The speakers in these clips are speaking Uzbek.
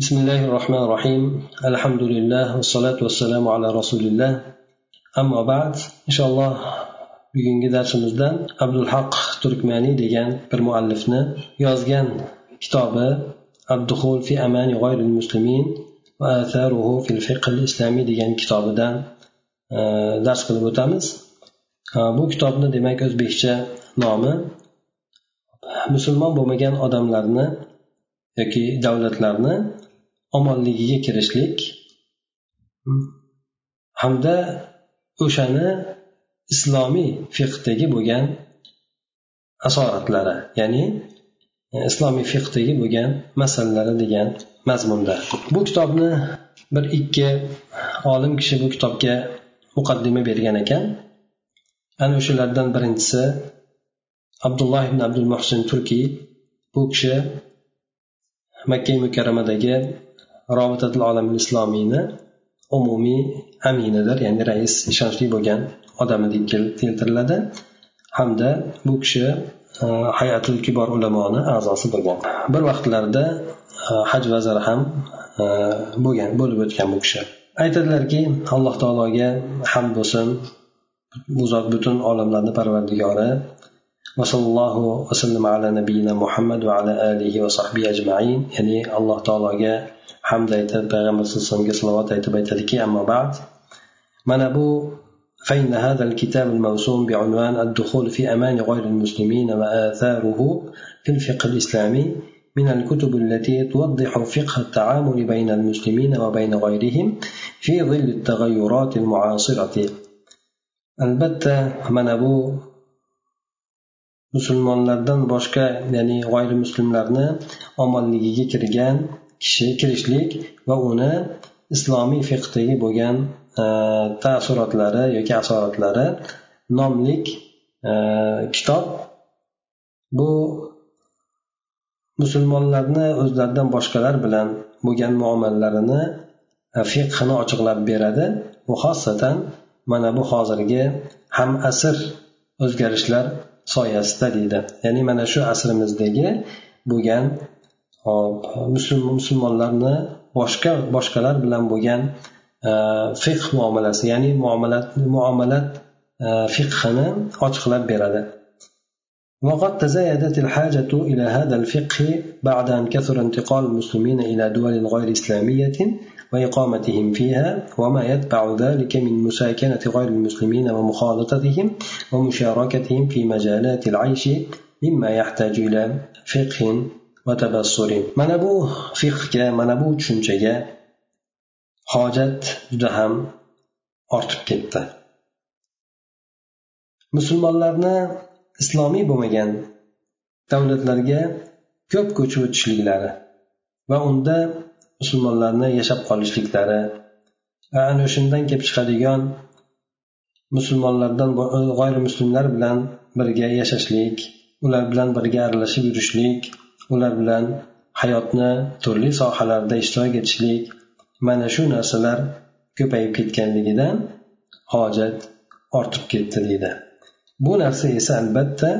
بسم الله الرحمن الرحيم الحمد لله والصلاة والسلام على رسول الله أما بعد إن شاء الله bugungi darsimizda abdulhaq turkmaniy degan bir muallifni yozgan kitobi abduhul fi amani g'oyril muslimin va atharuhu fil fiqh islomiy degan kitobidan e, dars qilib o'tamiz bu kitobni demak o'zbekcha nomi musulmon bo'lmagan odamlarni yoki davlatlarni omonligiga kirishlik. Hamda o'shani islomiy fiqdagi bo'lgan asoratlari ya'ni e, islomiy fiqdagi bo'lgan masalalari degan mazmunda. Bu kitobni bir ikki olim kishi bu kitobga muqaddima bergan ekan. Ana o'shalardan birinchisi abdulloh ibn abdul muhsin turkiy. Bu kishi makka mukarramadagi robitatul olam islomiyni umumiy aminidir ya'ni rais ishonchli bo'lgan odami deb keltiriladi hamda bu kishi e, hayatul kibor ulamoni a'zosi bo'lgan bir vaqtlarda e, haj vaziri ham e, bo'lgan bo'lib o'tgan bu kishi aytadilarki alloh taologa hamd bo'lsin bu zot butun olamlarni parvardigori وصلى الله وسلم على نبينا محمد وعلى آله وصحبه أجمعين يعني الله تعالى hamda aytib payg'ambar sallallohu alayhi salovat aytib aytadiki ammo bad mana bu فإن هذا الكتاب الموسوم بعنوان الدخول في أمان غير المسلمين وآثاره في الفقه الإسلامي من الكتب التي توضح فقه التعامل بين المسلمين وبين غيرهم في ظل التغيرات المعاصرة. البتة من أبو مسلمان لردن بوشكا يعني غير المسلمين لردن أمان kishi kirishlik va uni islomiy fiqdagi bo'lgan e, taassurotlari yoki asoratlari nomlik e, kitob. Bu musulmonlarni o'zlaridan boshqalar bilan bo'lgan muomalalarini e, fiqhini ochiqlab beradi bu xosatan mana bu hozirgi ham asr o'zgarishlar soyasida deydi. Ya'ni mana shu asrimizdagi bo'lgan hop musulmonlarni boshqa boshqalar bilan bo'lgan e, fiqh muomalasi ya'ni muomalat muomalat e, fiqhini ochiqlab beradi وقد تزايدت الحاجة إلى هذا الفقه بعد أن كثر انتقال المسلمين إلى دول غير إسلامية وإقامتهم فيها وما يتبع ذلك من مساكنة غير المسلمين ومخالطتهم ومشاركتهم في مجالات العيش مما يحتاج إلى فقه mana bu fiqga mana bu tushunchaga hojat juda ham ortib ketdi. Musulmonlarni islomiy bo'lmagan davlatlarga ko'p ko'chib o'tishliklari va unda musulmonlarni yashab qolishliklari va ana o'shandan kelib chiqadigan musulmonlardan g'oyrimuslimlar bilan birga yashashlik ular bilan birga aralashib yurishlik ular bilan hayotni turli sohalarda ishtirok etishlik mana shu narsalar ko'payib ketganligidan hojat ortib ketdi deydi bu narsa esa albatta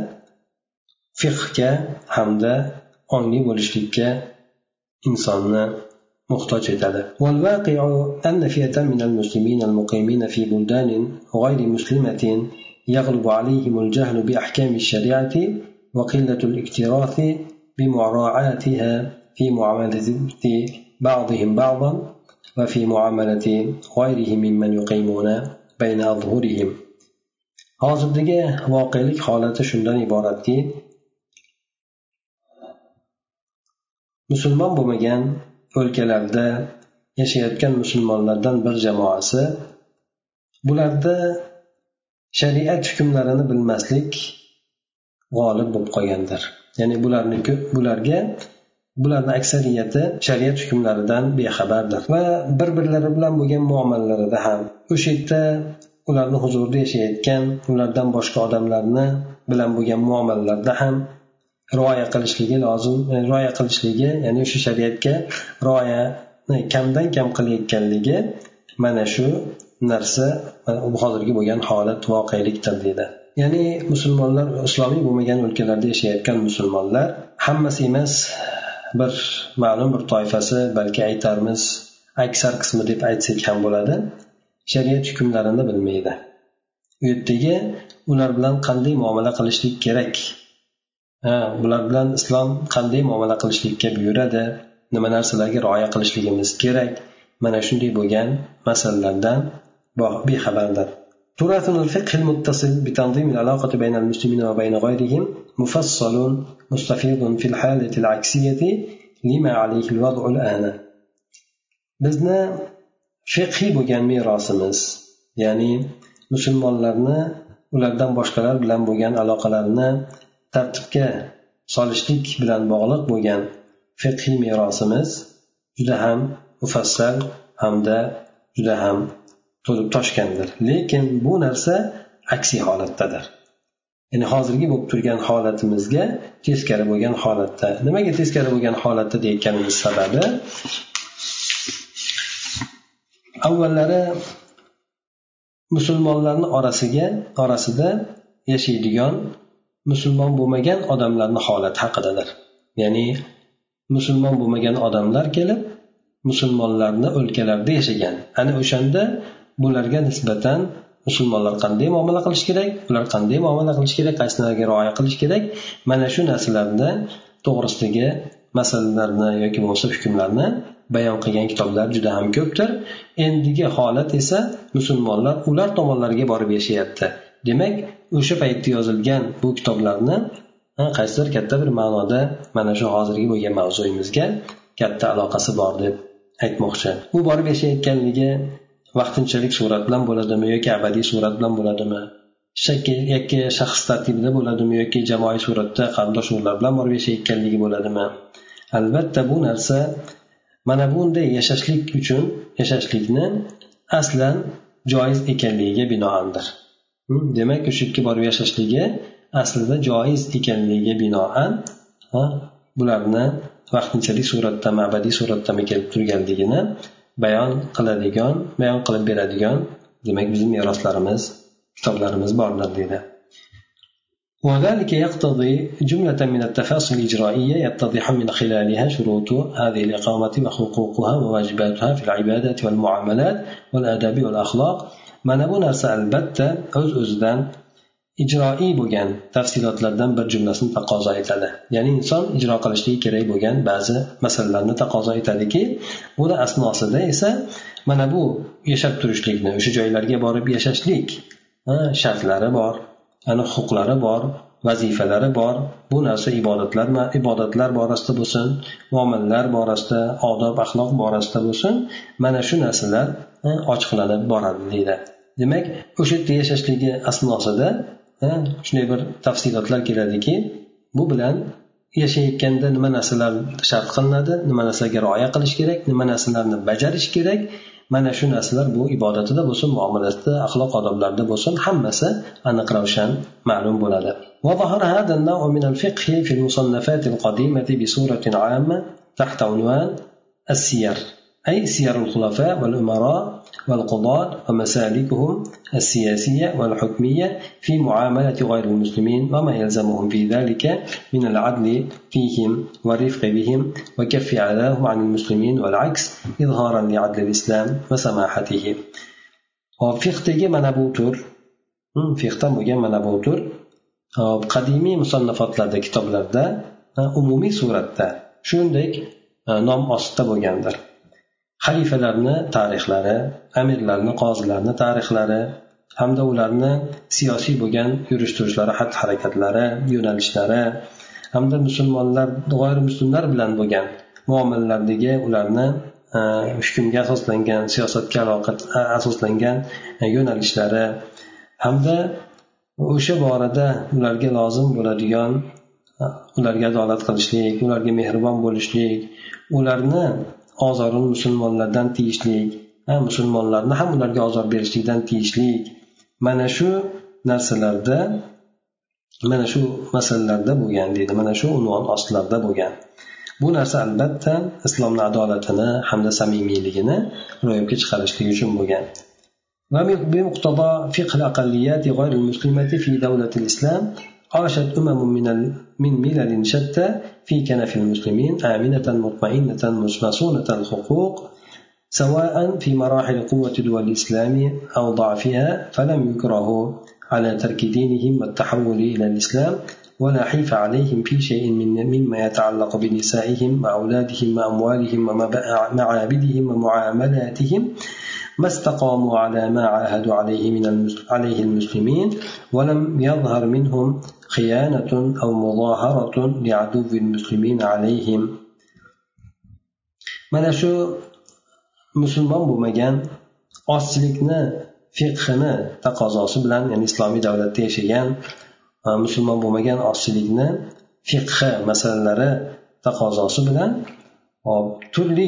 fiqhga hamda ongli bo'lishlikka insonni muhtoj etadi والواقع أن فئة من المسلمين المقيمين في بلدان غير مسلمة يغلب عليهم الجهل بأحكام الشريعة وقلة الاكتراث بمراعاتها في معاملة بعضهم بعضا وفي معاملة غيرهم ممن يقيمون بين أظهرهم hozirdagi voqelik holati shundan iboratki musulmon bo'lmagan o'lkalarda yashayotgan musulmonlardan bir jamoasi bularda shariat hukmlarini bilmaslik g'olib bo'lib qolgandir ya'ni bularni bularga bularni aksariyati shariat hukmlaridan bexabardir. Va bir birlari bilan bo'lgan muomalalarida ham o'sha yerda ularni huzurida yashayotgan ulardan boshqa odamlarni bilan bo'lgan muomalalarda ham rioya qilishligi lozim e, rioya qilishligi ya'ni o'sha shariatga rioyani e, kamdan kam qilayotganligi mana shu narsa e, hozirgi bo'lgan holat voqelikdir deydi ya'ni musulmonlar islomiy bo'lmagan o'lkalarda yashayotgan musulmonlar hammasi emas bir ma'lum bir toifasi balki aytarmiz aksar qismi deb aytsak ham bo'ladi shariat hukmlarini bilmaydi. U yerdagi ular bilan qanday muomala qilishlik kerak? Ha bular bilan islom qanday muomala qilishlikka buyuradi? Nima narsalarga rioya qilishligimiz kerak? Mana shunday bo'lgan masalalardan bexabardir. تراثنا الفقه المتصل بتنظيم العلاقة بين المسلمين وبين غيرهم مفصل مستفيض في الحالة العكسية لما عليه الوضع الآن bizni fiqhiy bo'lgan merosimiz ya'ni musulmonlarni ulardan boshqalar bilan bo'lgan aloqalarini tartibga solishlik bilan bog'liq bo'lgan fiqhiy merosimiz juda ham mufassal hamda juda ham to'lib toshgandir. Lekin bu narsa aksiy holatdadir. Ya'ni hozirgi bo'lib turgan holatimizga teskari bo'lgan holatda. Nimaga teskari bo'lgan holatda deyotganimiz sababi avvallari musulmonlarni orasiga orasida yashaydigan musulmon bo'lmagan odamlarni holati haqidadir. Ya'ni musulmon bo'lmagan odamlar kelib musulmonlarni o'lkalarida yashagan. Ana o'shanda bularga nisbatan musulmonlar qanday muomala qilish kerak? Ular qanday muomala qilish kerak? Qaysi narsaga rioya qilish kerak? Mana shu narsalarni to'g'risidagi masalalarni yoki bo'lmasa hukmlarni bayon qilgan kitoblar juda ham ko'pdir. Endigi holat esa musulmonlar ular tomonlariga borib yashayapti. Demak o'sha paytda yozilgan bu kitoblarni qaysidir katta bir ma'noda mana shu hozirgi bo'lgan mavzuyimizga katta aloqasi bor deb aytmoqchi. U borib yashayotganligi vaqtinchalik surat bilan bo'ladimi yoki abadiy surat bilan bo'ladimi? Yakka shaxs tartibida bo'ladimi yoki jamoaviy suratda qarindosh urug'lar bilan borib yashayotganligi bo'ladimi? Albatta bu narsa mana bunday yashashlik uchun yashashlikni aslan joiz ekanligiga binoandir. Hmm, demak o'sha yerga borib yashashligi aslida joiz ekanligiga binoan bularni vaqtinchalik suratdami abadiy suratdami kelib turganligini bayon qiladigan bayon qilib beradigan demak bizni meroslarimiz kitoblarimiz bordir deydi وذلك يقتضي جملة من التفاصيل الإجرائية يتضح من خلالها شروط هذه الإقامة وحقوقها وواجباتها في العبادات والمعاملات والآداب والأخلاق mana bu narsa albatta o'z öz o'zidan ijroiy bo'lgan tafsilotlardan bir jumlasini taqozo etadi. Ya'ni inson ijro qilishligi kerak bo'lgan ba'zi masalalarni taqozo etadiki buni asnosida esa mana bu yashab turishlikni o'sha joylarga borib yashashlik shartlari bor ani huquqlari bor vazifalari bor bu narsa ibodatlar ibodatlar borasida bo'lsin muomalalar borasida odob axloq borasida bo'lsin mana shu narsalar ochiqlanib boradi deydi. Demak o'sha yerda yashashligi asnosida shunday bir tafsilotlar keladiki bu bilan yashayotganda nima narsalar shart qilinadi nima narsalarga rioya qilish kerak nima narsalarni bajarish kerak mana shu narsalar bu ibodatida bo'lsin muomalasida axloq odoblarida bo'lsin hammasi aniq ravshan ma'lum bo'ladi وظهر هذا النوع من الفقه في المصنفات القديمة بصورة عامة تحت عنوان السير أي سير الخلفاء والأمراء والقضاة ومسالكهم السياسية والحكمية في معاملة غير المسلمين وما يلزمهم في ذلك من العدل فيهم والرفق بهم وكف عذاهم عن المسلمين والعكس إظهارا لعدل الإسلام وسماحته. وفقتي من أبو تور fiqdan bo'lgan mana bu tur qadimiy musannafatlarda kitoblarda umumiy suratda shunday nom ostida bo'lgandir xalifalarni tarixlari amirlarni qozilarni tarixlari hamda ularni siyosiy bo'lgan yurish turishlari xatti harakatlari yo'nalishlari hamda musulmonlar g'oyrimuslimlar bilan bo'lgan muomalalardagi ularni e, hukmga asoslangan siyosatga aloqa asoslangan yo'nalishlari hamda o'sha borada ularga lozim bo'ladigan ularga adolat qilishlik ularga mehribon bo'lishlik ularni ozorini musulmonlardan tiyishlik musulmonlarni ham ularga ozor berishlikdan tiyishlik mana shu narsalarda mana shu masalalarda bo'lgan deydi mana shu unvon ostlarida bo'lgan bu narsa albatta islomni adolatini hamda samimiyligini ro'yobga chiqarishlik uchun bo'lgan وبمقتضى فقه الأقليات غير المسلمة في دولة الإسلام عاشت أمم من من ملل شتى في كنف المسلمين آمنة مطمئنة مصونة الحقوق سواء في مراحل قوة دول الإسلام أو ضعفها فلم يكرهوا على ترك دينهم والتحول إلى الإسلام ولا حيف عليهم في شيء من مما يتعلق بنسائهم وأولادهم وأموالهم ومعابدهم ومعاملاتهم ما استقاموا على ما عاهدوا عليه من عليه المسلمين ولم يظهر منهم خيانة أو مظاهرة لعدو المسلمين عليهم mana shu musulmon bo'lmagan ozchilikni fiqhini taqozosi bilan ya'ni islomiy davlatda yashagan musulmon bo'lmagan ozchilikni fiqhi masalalari taqozosi bilan turli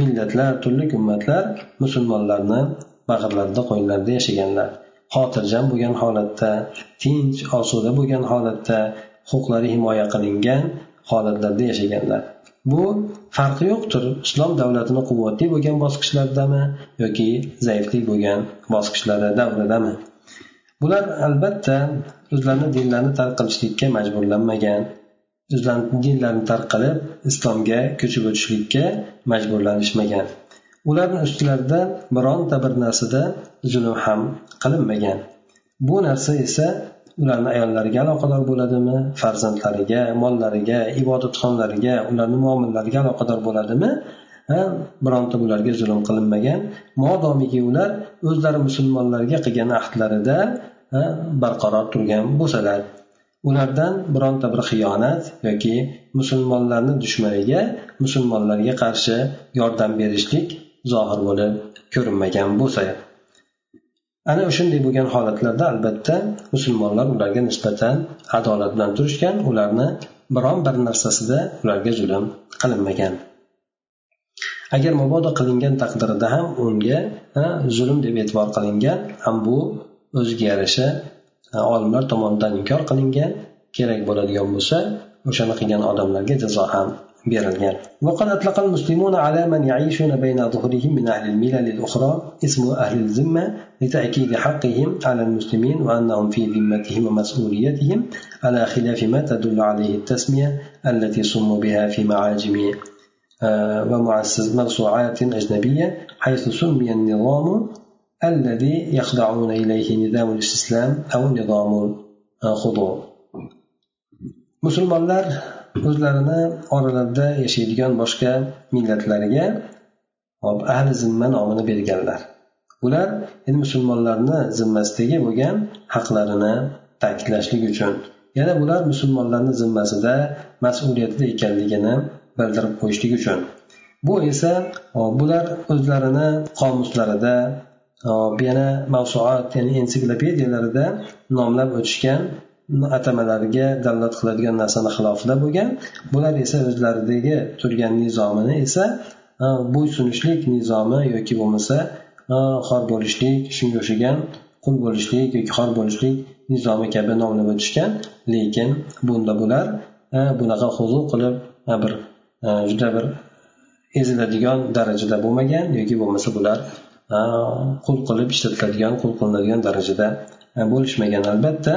millatlar turli ummatlar musulmonlarni bag'irlarida qo'yinlarida yashaganlar. Xotirjam bo'lgan holatda tinch osuda bo'lgan holatda huquqlari himoya qilingan holatlarda yashaganlar. Bu farqi yo'qdir. Islom davlatini quvvatli bo'lgan bosqichlardami yoki zaiflik bo'lgan bosqichlari davridami? Bular albatta o'zlarini dinlarini tark qilishlikka majburlanmagan o'zlarini dinlarini tark qilib islomga ko'chib o'tishlikka majburlanishmagan. Ularni ustilarida bironta bir narsada zulm ham qilinmagan. Bu narsa esa ularni ayollariga aloqador bo'ladimi farzandlariga mollariga ibodatxonlariga ularni muomillariga aloqador bo'ladimi? Bironta bularga zulm qilinmagan. Modomiki ular o'zlari musulmonlarga qilgan ahdlarida barqaror turgan bo'lsalar. Ulardan bironta bir xiyonat yoki musulmonlarni dushmaniga musulmonlarga qarshi yordam berishlik zohir bo'lib ko'rinmagan bo'lsa. Ana o'shanday bo'lgan holatlarda albatta musulmonlar ularga nisbatan adolat bilan turishgan ularni biron bir narsasida ularga zulm qilinmagan. Agar mabodo qilingan taqdirida ham unga zulm deb e'tibor qilingan ham bu o'ziga yarasha olimlar tomonidan inkor qilingan kerak bo'ladigan bo'lsa o'shani qilgan odamlarga jazo ham berilgan. وقد أطلق المسلمون على من يعيشون بين ظهورهم من أهل الملل الأخرى اسم أهل الذمة لتأكيد حقهم على المسلمين وأنهم في ذمتهم ومسؤوليتهم على خلاف ما تدل عليه التسمية التي سموا بها في معاجم ومعسس موسوعات أجنبية حيث سمي النظام الذي يخضعون إليه نظام الاستسلام أو نظام الخضوع musulmonlar o'zlarini oralarida yashaydigan boshqa millatlarga ahli zimma nomini berganlar bular endi musulmonlarni zimmasidagi bo'lgan haqlarini ta'kidlashlik uchun yana bular musulmonlarni zimmasida mas'uliyatida ekanligini bildirib qo'yishlik uchun bu esa bular o'zlarini qomuslarida yana mavsuat ya'ni ensiklopediyalarida nomlab o'tishgan atamalarga dalolat qiladigan narsani xilofida bo'lgan. Bular esa o'zlaridagi turgan nizomini esa bo'ysunishlik nizomi yoki bo'lmasa xor bo'lishlik shunga o'xshagan qul bo'lishlik yoki xor bo'lishlik nizomi kabi nomlab o'tishgan. Lekin bunda bular bunaqa huzu qilib bir juda bir eziladigan darajada bo'lmagan yoki bo'lmasa bular qul qilib ishlatiladigan qul qilinadigan darajada bo'lishmagan albatta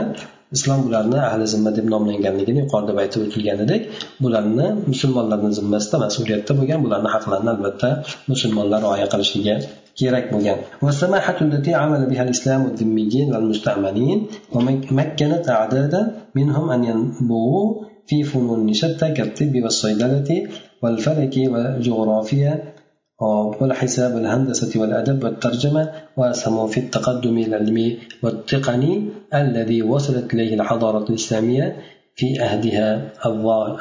islom bularni ahli zimma deb nomlanganligini yuqorida aytib o'tilganidek bularni musulmonlarni zimmasida mas'uliyatda bo'lgan bularni haqlarini albatta musulmonlar rioya qilishligi kerak bo'lgan والسماحة التي عمل بها الإسلام الذميين والمستعملين ومكنت أعدادا منهم أن ينبغوا في فنون شتى كالطب والصيدلة والفلك والجغرافيا والحساب والهندسة والأدب والترجمة وأسهموا في التقدم العلمي والتقني الذي وصلت إليه الحضارة الإسلامية في أهدها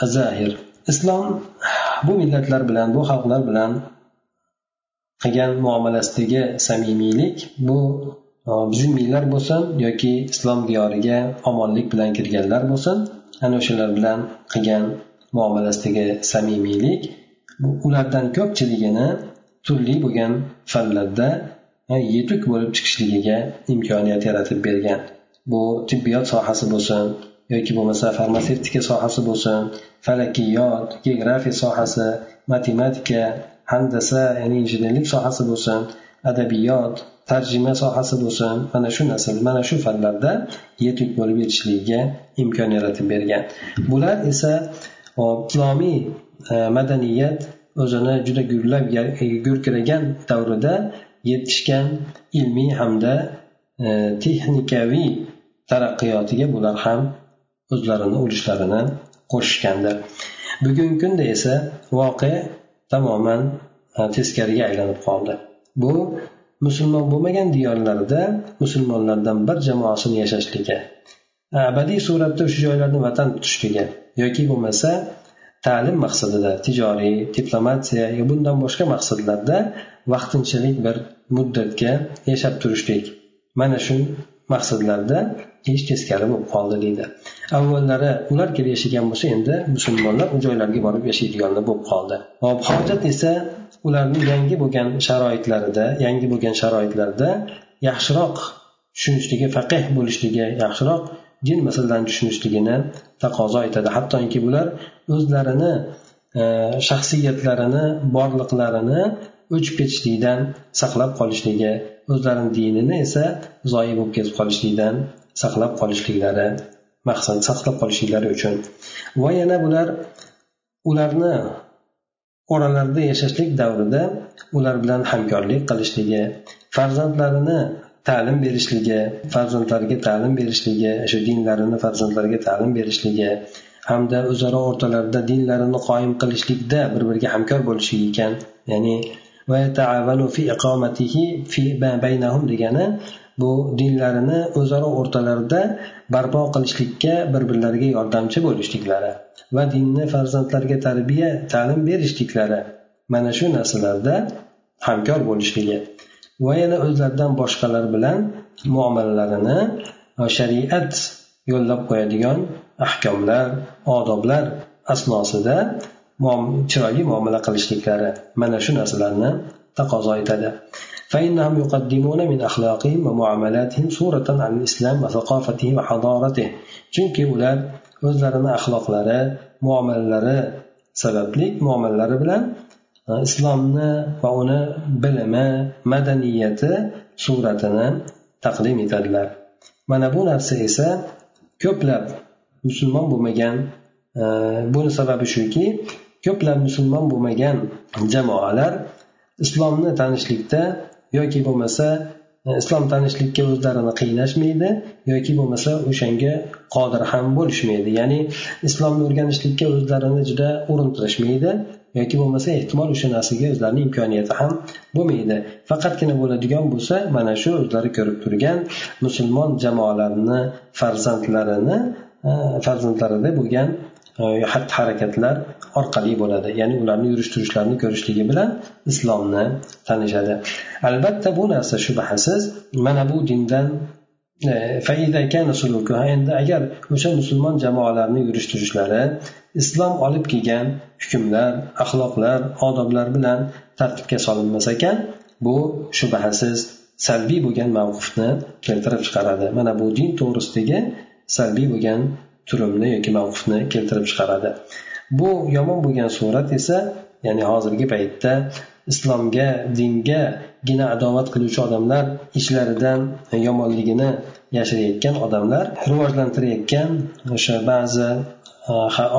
الزاهر إسلام bu millatlar bilan bu xalqlar bilan qilgan muomalasidagi samimiylik bu zimiylar bo'lsin yoki islom diyoriga omonlik bilan kirganlar bo'lsin ana o'shalar bilan qilgan muomalasidagi samimiylik ulardan ko'pchiligini turli bo'lgan fanlarda yetuk bo'lib chiqishligiga imkoniyat yaratib bergan. Bu tibbiyot sohasi bo'lsin yoki bo'lmasa farmatsevtika sohasi bo'lsin falakiyot geografiya sohasi matematika handasa ya'ni injenerlik sohasi bo'lsin adabiyot tarjima sohasi bo'lsin mana shu narsa mana shu fanlarda yetuk bo'lib yetishligiga imkon yaratib bergan. Bular esa islomiy E, madaniyat o'zini juda gullab e, gurkiragan davrida yetishgan ilmiy hamda e, texnikaviy taraqqiyotiga bular ham o'zlarini ulushlarini qo'shishgandir. Bugungi kunda esa voqea tamoman teskariga aylanib qoldi. Bu musulmon bo'lmagan diyorlarda musulmonlardan bir jamoasini yashashligi abadiy suratda o'sha joylarni vatan tutishligi yoki bo'lmasa ta'lim maqsadida tijoriy diplomatiya yo bundan boshqa maqsadlarda vaqtinchalik bir muddatga yashab turishlik. Mana shu maqsadlarda ish teskari bo'lib qoldi deydi. Avvallari ular kelib yashagan bo'lsa endi musulmonlar u joylarga borib yashaydiganlar bo'lib qoldi. Hop hojat esa ularni yangi bo'lgan sharoitlarida yangi bo'lgan sharoitlarda yaxshiroq tushunishligi faqih bo'lishligi yaxshiroq din masalalarini tushunishligini taqozo etadi. Hattoki bular o'zlarini e, shaxsiyatlarini borliqlarini o'chib ketishlikdan saqlab qolishligi o'zlarini dinini esa zoyi bo'lib ketib qolishlikdan saqlab qolishliklari maqsad saqlab qolishliklari uchun. Va yana bular ularni oralarida yashashlik davrida ular bilan hamkorlik qilishligi farzandlarini ta'lim berishligi farzandlariga ta'lim berishligi shu dinlarini farzandlariga ta'lim berishligi hamda o'zaro o'rtalarida dinlarini qoyim qilishlikda bir biriga hamkor bo'lishlik ekan. Ya'ni degani bu dinlarini o'zaro o'rtalarida barpo qilishlikka bir birlariga yordamchi bo'lishliklari va dinni farzandlarga tarbiya ta'lim berishliklari mana shu narsalarda hamkor bo'lishligi. Va yana o'zlaridan boshqalar bilan muomalalarini shariat yo'llab qo'yadigan ahkomlar odoblar asnosida chiroyli muomala qilishliklari mana shu narsalarni taqozo etadi فإنهم يقدمون من أخلاقهم ومعاملاتهم صورة عن الإسلام وثقافته وحضارته chunki ular o'zlarini axloqlari muomalalari sababli muomalalari bilan e, islomni va uni bilimi madaniyati suratini taqdim etadilar mana bu narsa esa ko'plab musulmon bo'lmagan e, buni sababi shuki ko'plab musulmon bo'lmagan jamoalar islomni tanishlikda yoki bo'lmasa e, islom tanishlikka o'zlarini qiynashmaydi yoki bo'lmasa o'shanga qodir ham bo'lishmaydi. Ya'ni islomni o'rganishlikka o'zlarini juda urintirishmaydi yoki bo'lmasa ehtimol o'sha narsaga o'zlarini imkoniyati ham bo'lmaydi. Faqatgina bo'ladigan bo'lsa mana shu o'zlari ko'rib turgan musulmon jamoalarini farzandlarini farzandlarida bo'lgan e, xatti harakatlar orqali bo'ladi. Ya'ni ularni yurish turishlarini ko'rishligi bilan islomni tanishadi. Albatta bu narsa shubhasiz. Mana bu dindan e, endi agar o'sha musulmon jamoalarni yurish turishlari islom olib kelgan hukmlar axloqlar odoblar bilan tartibga solinmas ekan bu shubhasiz salbiy bo'lgan mavqifni keltirib chiqaradi. Mana bu din to'g'risidagi salbiy bo'lgan turimni yoki mavqifni keltirib chiqaradi. Bu yomon bo'lgan surat esa ya'ni hozirgi paytda islomga dingagina adovat qiluvchi odamlar ishlaridan yomonligini yashirayotgan odamlar rivojlantirayotgan o'sha ba'zi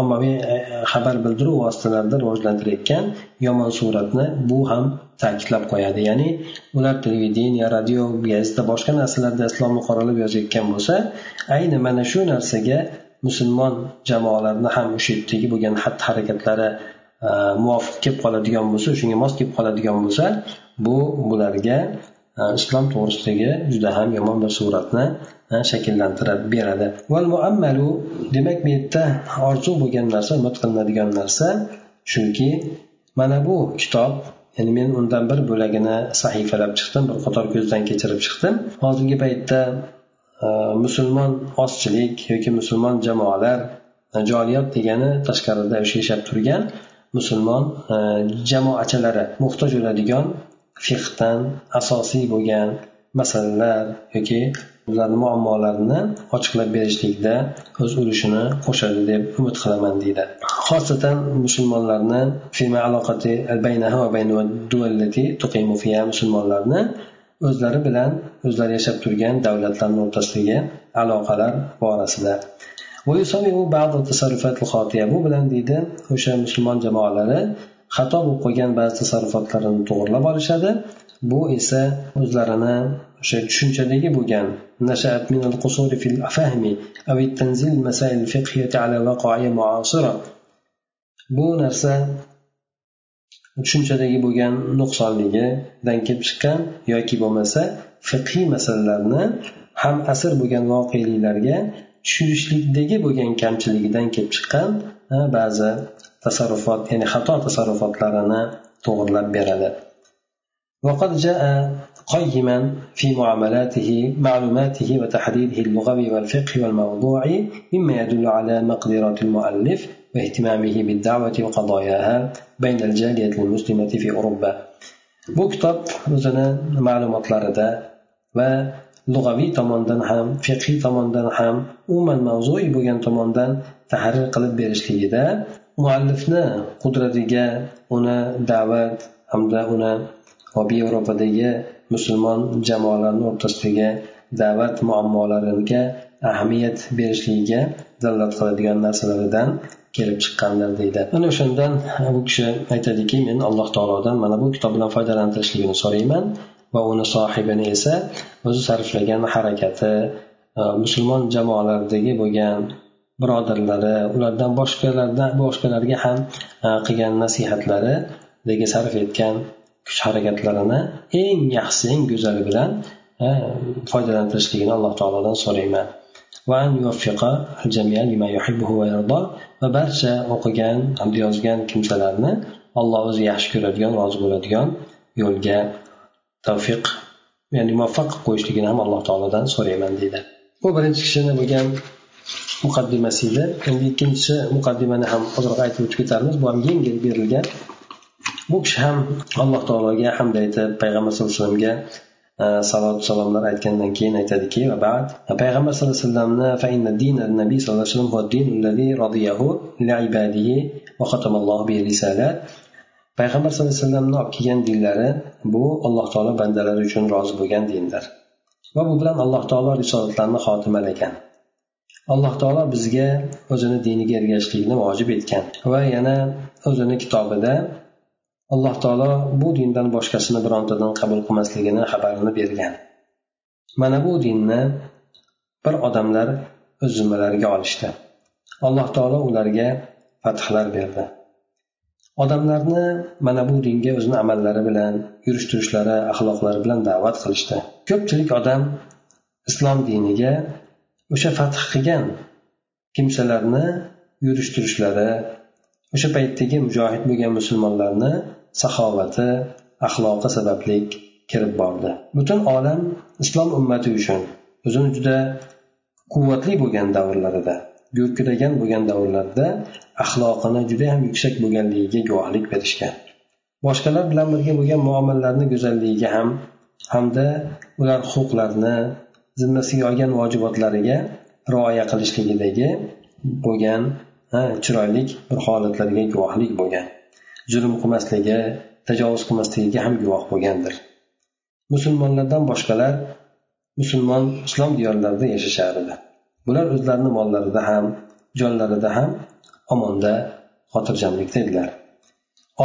ommaviy e, xabar bildiruv vositalarida rivojlantirayotgan yomon suratni bu ham ta'kidlab qo'yadi. Ya'ni ular televideniya radio gazeta boshqa narsalarda islomni qoralab yozayotgan bo'lsa ayni mana shu narsaga musulmon jamoalarni ham o'sha yerdagi bo'lgan xatti harakatlari e, muvofiq kelib qoladigan bo'lsa shunga mos kelib qoladigan bo'lsa bu bularga e, islom to'g'risidagi juda ham yomon bir suratni e, shakllantirib beradi. Muammalu demak bu yerda orzu bo'lgan narsa umid qilinadigan narsa shuki mana bu kitob ya'ni men undan bir bo'lagini sahifalab chiqdim bir qator ko'zdan kechirib chiqdim. Hozirgi paytda e, musulmon ozchilik yoki musulmon jamoalar e, joliyat degani tashqarida o'sha yashab turgan musulmon e, jamoachalari muhtoj bo'ladigan fiqdan asosiy bo'lgan masalalar yoki ularni muammolarini ochiqlab berishlikda o'z ulushini qo'shadi deb umid qilaman deydi. Xosatan musulmonlarni musulmonlarni o'zlari bilan o'zlari yashab turgan davlatlarni o'rtasidagi aloqalar borasida. Bu bilan deydi o'sha musulmon jamoalari xato bo'lib qolgan ba'zi tasarrufotlarini to'g'irlab olishadi. Bu esa o'zlarini o'sha tushunchadagi bo'lgan bu narsa tushunchadagi bo'lgan nuqsonligidan kelib chiqqan yoki bo'lmasa fiqhiy masalalarni ham asr bo'lgan voqeliklarga tushirishlikdagi bo'lgan kamchiligidan kelib chiqqan ba'zi tasarrufot ya'ni xato tasarrufotlarini to'g'irlab beradi وقد جاء قيما في معاملاته معلوماته وتحديده اللغوي والفقهي والموضوعي مما يدل على مقدرات المؤلف واهتمامه بالدعوة وقضاياها بين الجالية المسلمة في أوروبا. بكتب مثلا معلومات لردا و lug'aviy tomondan ham fiqiy tomondan ham umuman mavzui bo'lgan tomondan tahrir qilib berishligida muallifni qudratiga uni da'vat hamda uni g'obiy yevropadagi musulmon jamoalarni o'rtasidagi da'vat muammolariga ahamiyat berishligiga dalolat qiladigan narsalaridan kelib chiqqandir deydi. Ana o'shandan bu kishi aytadiki men alloh taolodan mana bu kitob bilan foydalantirishligini so'rayman va uni sohibini esa o'zi sarflagan harakati e, musulmon jamoalaridagi bo'lgan birodarlari ulardan boshqalardan boshqalarga ham e, qilgan nasihatlariga sarf etgan kuch harakatlarini eng yaxshisi eng go'zali bilan foydalantirishligini alloh taolodan so'rayman. Va barcha o'qigan hamda yozgan kimsalarni alloh o'zi yaxshi ko'radigan rozi bo'ladigan yo'lga tavfiq ya'ni muvaffaq qilib qo'yishligini ham alloh taolodan so'rayman deydi. Bu birinchi kishini bo'lgan muqaddimasi edi. Endi ikkinchi muqaddimani ham ozroq aytib o'tib ketamiz bu ham yengil berilgan bu kishi ham alloh taologa hamd aytib payg'ambar sallallohu alayhi vasallamga e, salot salomlar aytgandan keyin aytadiki e, payg'ambar sallallohu alayhi vasallamni nabiy sallallohu alayhi vasallam payg'ambar sallallohu alayhi vasallamni olib kelgan dinlari bu alloh taolo bandalari uchun rozi bo'lgan dindir. Va bu bilan alloh taolo risolatlarni xotimalagan alloh taolo bizga o'zini diniga ergashishlikni vojib etgan va yana o'zini kitobida alloh taolo bu dindan boshqasini birontadan qabul qilmasligini xabarini bergan. Mana bu dinni bir odamlar o'z zimmalariga olishdi. Alloh taolo ularga fathlar berdi. Odamlarni mana bu dinga o'zini amallari bilan yurish turishlari axloqlari bilan da'vat qilishdi. Ko'pchilik odam islom diniga o'sha fath qilgan kimsalarni yurish turishlari o'sha paytdagi mujohid bo'lgan musulmonlarni saxovati axloqi sababli kirib bordi. Butun olam islom ummati uchun o'zini juda quvvatli bo'lgan davrlarida gurkiragan bo'lgan davrlarda axloqini juda ham yuksak bo'lganligiga guvohlik berishgan. Boshqalar bilan birga bo'lgan muomalalarni go'zalligiga ham hamda ular huquqlarini zimmasiga olgan vojibotlariga rioya qilishligidagi bo'lgan chiroyli bir holatlarga guvohlik bo'lgan. Zulm qilmasligi tajovuz qilmasligiga ham guvoh bo'lgandir. Musulmonlardan boshqalar musulmon islom diyorlarida yashashar edi. Bular o'zlarini mollarida ham jonlarida ham omonda xotirjamlikda edilar.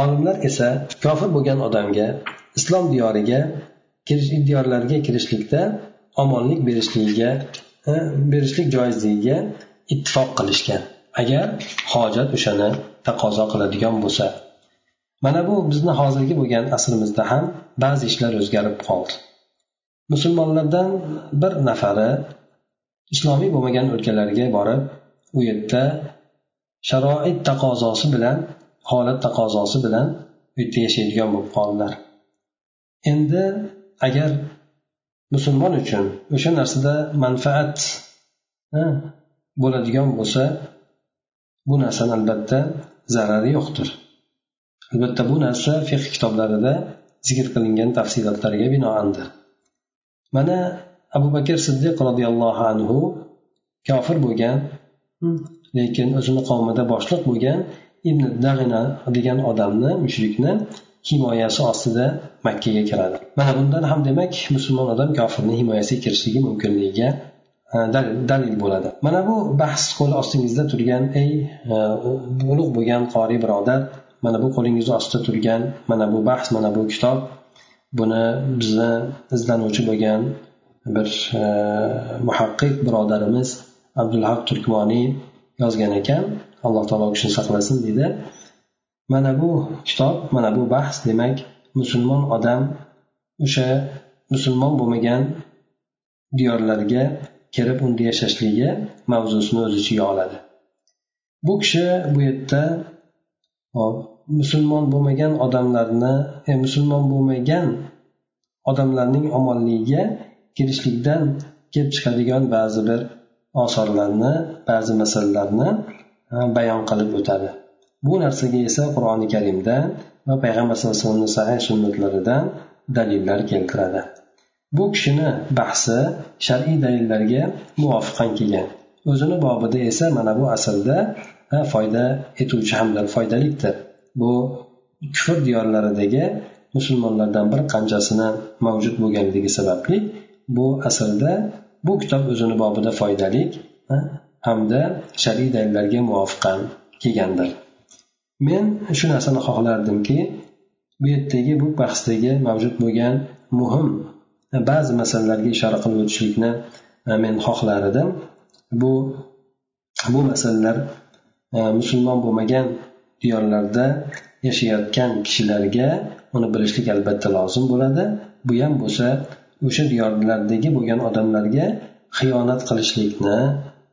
Olimlar esa kofir bo'lgan odamga islom diyoriga diyorlarga kirishlikda omonlik berishligiga berishlik joizligiga ittifoq qilishgan. Agar hojat o'shani taqozo qiladigan bo'lsa mana bu bizni hozirgi bo'lgan asrimizda ham ba'zi ishlar o'zgarib qoldi. Musulmonlardan bir nafari islomiy bo'lmagan o'lkalarga borib u yerda sharoit taqozosi bilan holat taqozosi bilan u yerda yashaydigan bo'lib qoldilar. Endi agar musulmon uchun o'sha narsada manfaat bo'ladigan bo'lsa bu narsani albatta zarari yo'qdir. Albatta bu narsa fiq kitoblarida zikr qilingan tafsilotlarga binoandir. Mana abu bakr siddiq roziyallohu anhu kofir bo'lgan lekin o'zini qavmida boshliq bo'lgan ibn dag'ina degan odamni mushrikni himoyasi ostida makkaga kiradi. Mana bundan ham demak musulmon odam kofirni himoyasiga kirishligi mumkinligiga dalil bo'ladi. Mana bu bahs qo'l ostingizda turgan ey e, ulug' bo'lgan qoriy birodar mana bu qo'lingizni ostida turgan mana bu bahs mana bu kitob buni bizni izlanuvchi bo'lgan bir e, muhaqqiq birodarimiz abdulhaq turkmoniy yozgan ekan. Alloh taolo u kishini saqlasin deydi. Mana bu kitob mana bu bahs demak musulmon odam o'sha musulmon bo'lmagan diyorlarga kirib unda yashashligi mavzusini o'z ichiga oladi. Bu kishi bu yerda musulmon bo'lmagan odamlarni e, musulmon bo'lmagan odamlarning omonligiga kirishlikdan kelib chiqadigan ba'zi bir osorlarni ba'zi masalalarni e, bayon qilib o'tadi. Bu narsaga esa qur'oni karimdan va payg'ambar sallallohu alayhi vasallamni sahih sunnatlaridan dalillar keltiradi. Bu kishini bahsi shar'iy dalillarga muvofiqan kelgan. O'zini bobida esa mana bu aslda foyda etuvchi hamda foydalikdir. Bu kufr diyorlaridagi musulmonlardan bir qanchasini mavjud bo'lganligi sababli bu aslida bu kitob o'zini bobida foydali hamda shar'iy dalillarga muvofiqan kelgandir. Men shu narsani xohlardimki bu yerdagi bu bahsdagi mavjud bo'lgan muhim ba'zi masalalarga ishora qilib o'tishlikni men xohlar edim bu bu masalalar musulmon bo'lmagan diyorlarda yashayotgan kishilarga uni bilishlik albatta lozim bo'ladi. Bu ham bo'lsa o'sha diyorlardagi bo'lgan odamlarga xiyonat qilishlikni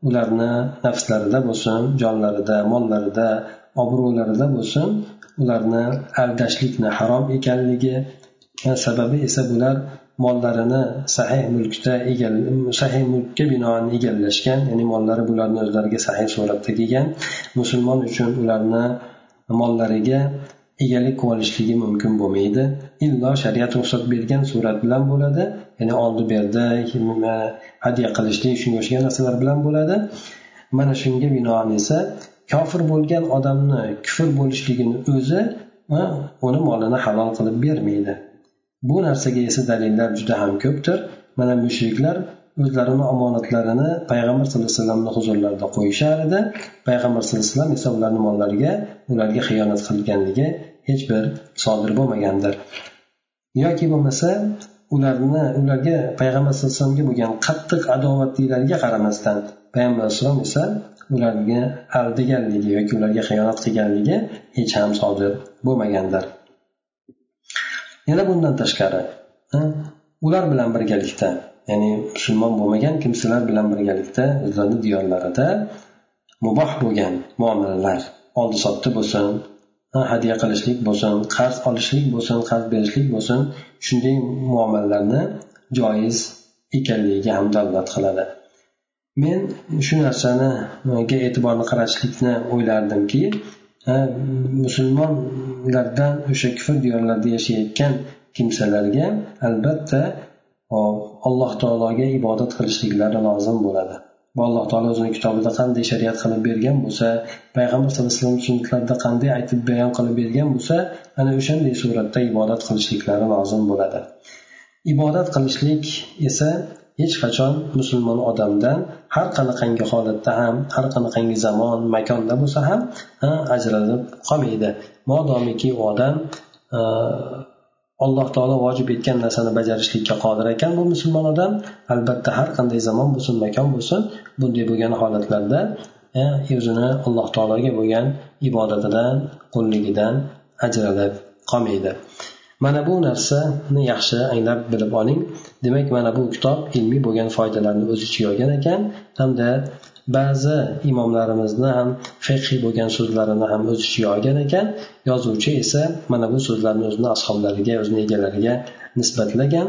ularni nafslarida bo'lsin jonlarida mollarida obro'larida bo'lsin ularni aldashlikni harom ekanligi e, sababi esa bular mollarini sahih mulkda sahih mulkka binoan egallashgan ya'ni mollari bularni o'zlariga sahih suratda kelgan. Musulmon uchun ularni mollariga egalik qilib olishligi mumkin bo'lmaydi. Illo shariat ruxsat bergan surat bilan bo'ladi ya'ni oldi berdi hadya qilishlik shunga o'xshagan narsalar bilan bo'ladi. Mana shunga binoan esa kofir bo'lgan odamni kufr bo'lishligini o'zi uni molini halol qilib bermaydi. Bu narsaga esa dalillar juda ham ko'pdir. Mana mushriklar o'zlarini omonatlarini payg'ambar sallallohu alayhi vasallamni huzurlarida qo'yishar edi. Payg'ambar sallallohu alayhi vasallam esa ularni mollariga ularga xiyonat qilganligi hech bir sodir bo'lmagandir. Yoki bo'lmasa ularni ularga payg'ambar sallallohu alayhi vasallamga bo'lgan qattiq adovatliklariga qaramasdan payg'ambar alayhissalom esa ularga aldaganligi yoki ularga xiyonat qilganligi hech ham sodir bo'lmagandir. Yana bundan tashqari ular bilan birgalikda ya'ni musulmon bo'lmagan kimsalar bilan birgalikda o'zlarini diyorlarida muboh bo'lgan muomalalar oldi sotdi bo'lsin hadya qilishlik bo'lsin qarz olishlik bo'lsin qarz berishlik bo'lsin shunday muomalalarni joiz ekanligiga ham dalolat qiladi. Men shu narsaniga e'tiborni qaratishlikni o'ylardimki musulmonlardan o'sha kufr diyorlarida yashayotgan kimsalarga albatta alloh taologa ibodat qilishliklari lozim bo'ladi. Va alloh taolo o'zini kitobida qanday shariat qilib bergan bo'lsa payg'ambar sallallohu alayhi vasallam sunnatlarida qanday aytib bayon qilib bergan bo'lsa ana o'shanday suratda ibodat qilishliklari lozim bo'ladi. Ibodat qilishlik esa hech qachon musulmon odamdan har qanaqangi holatda ham har qanaqangi zamon makonda bo'lsa ham ajralib qolmaydi. Modomiki u odam e, alloh taolo vojib etgan narsani bajarishlikka qodir ekan bu musulmon odam. Albatta har qanday zamon bo'lsin makon bo'lsin bunday bo'lgan holatlarda e, o'zini alloh taologa bo'lgan ibodatidan qulligidan ajralib qolmaydi. Mana bu narsani yaxshi anglab bilib oling. Demak mana bu kitob ilmiy bo'lgan foydalarni o'z ichiga olgan ekan hamda ba'zi imomlarimizni ham fiqhiy bo'lgan so'zlarini ham o'z ichiga olgan ekan. Yozuvchi esa mana bu so'zlarni o'zini ashoblariga o'zini egalariga nisbatlagan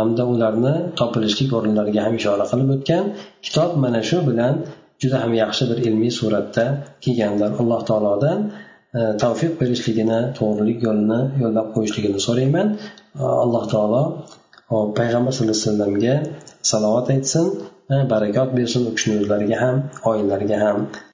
hamda ularni topilishlik o'rinlariga ham ishora qilib o'tgan kitob mana shu bilan juda ham yaxshi bir ilmiy suratda kelganlar alloh taolodan E, tavfiq berishligini to'g'rilik yo'lini yo'llab qo'yishligini so'rayman. E, Alloh taolo payg'ambar sallallohu alayhi vasallamga salovat aytsin e, barakot bersin u kishini o'zlariga ham oilalariga ham.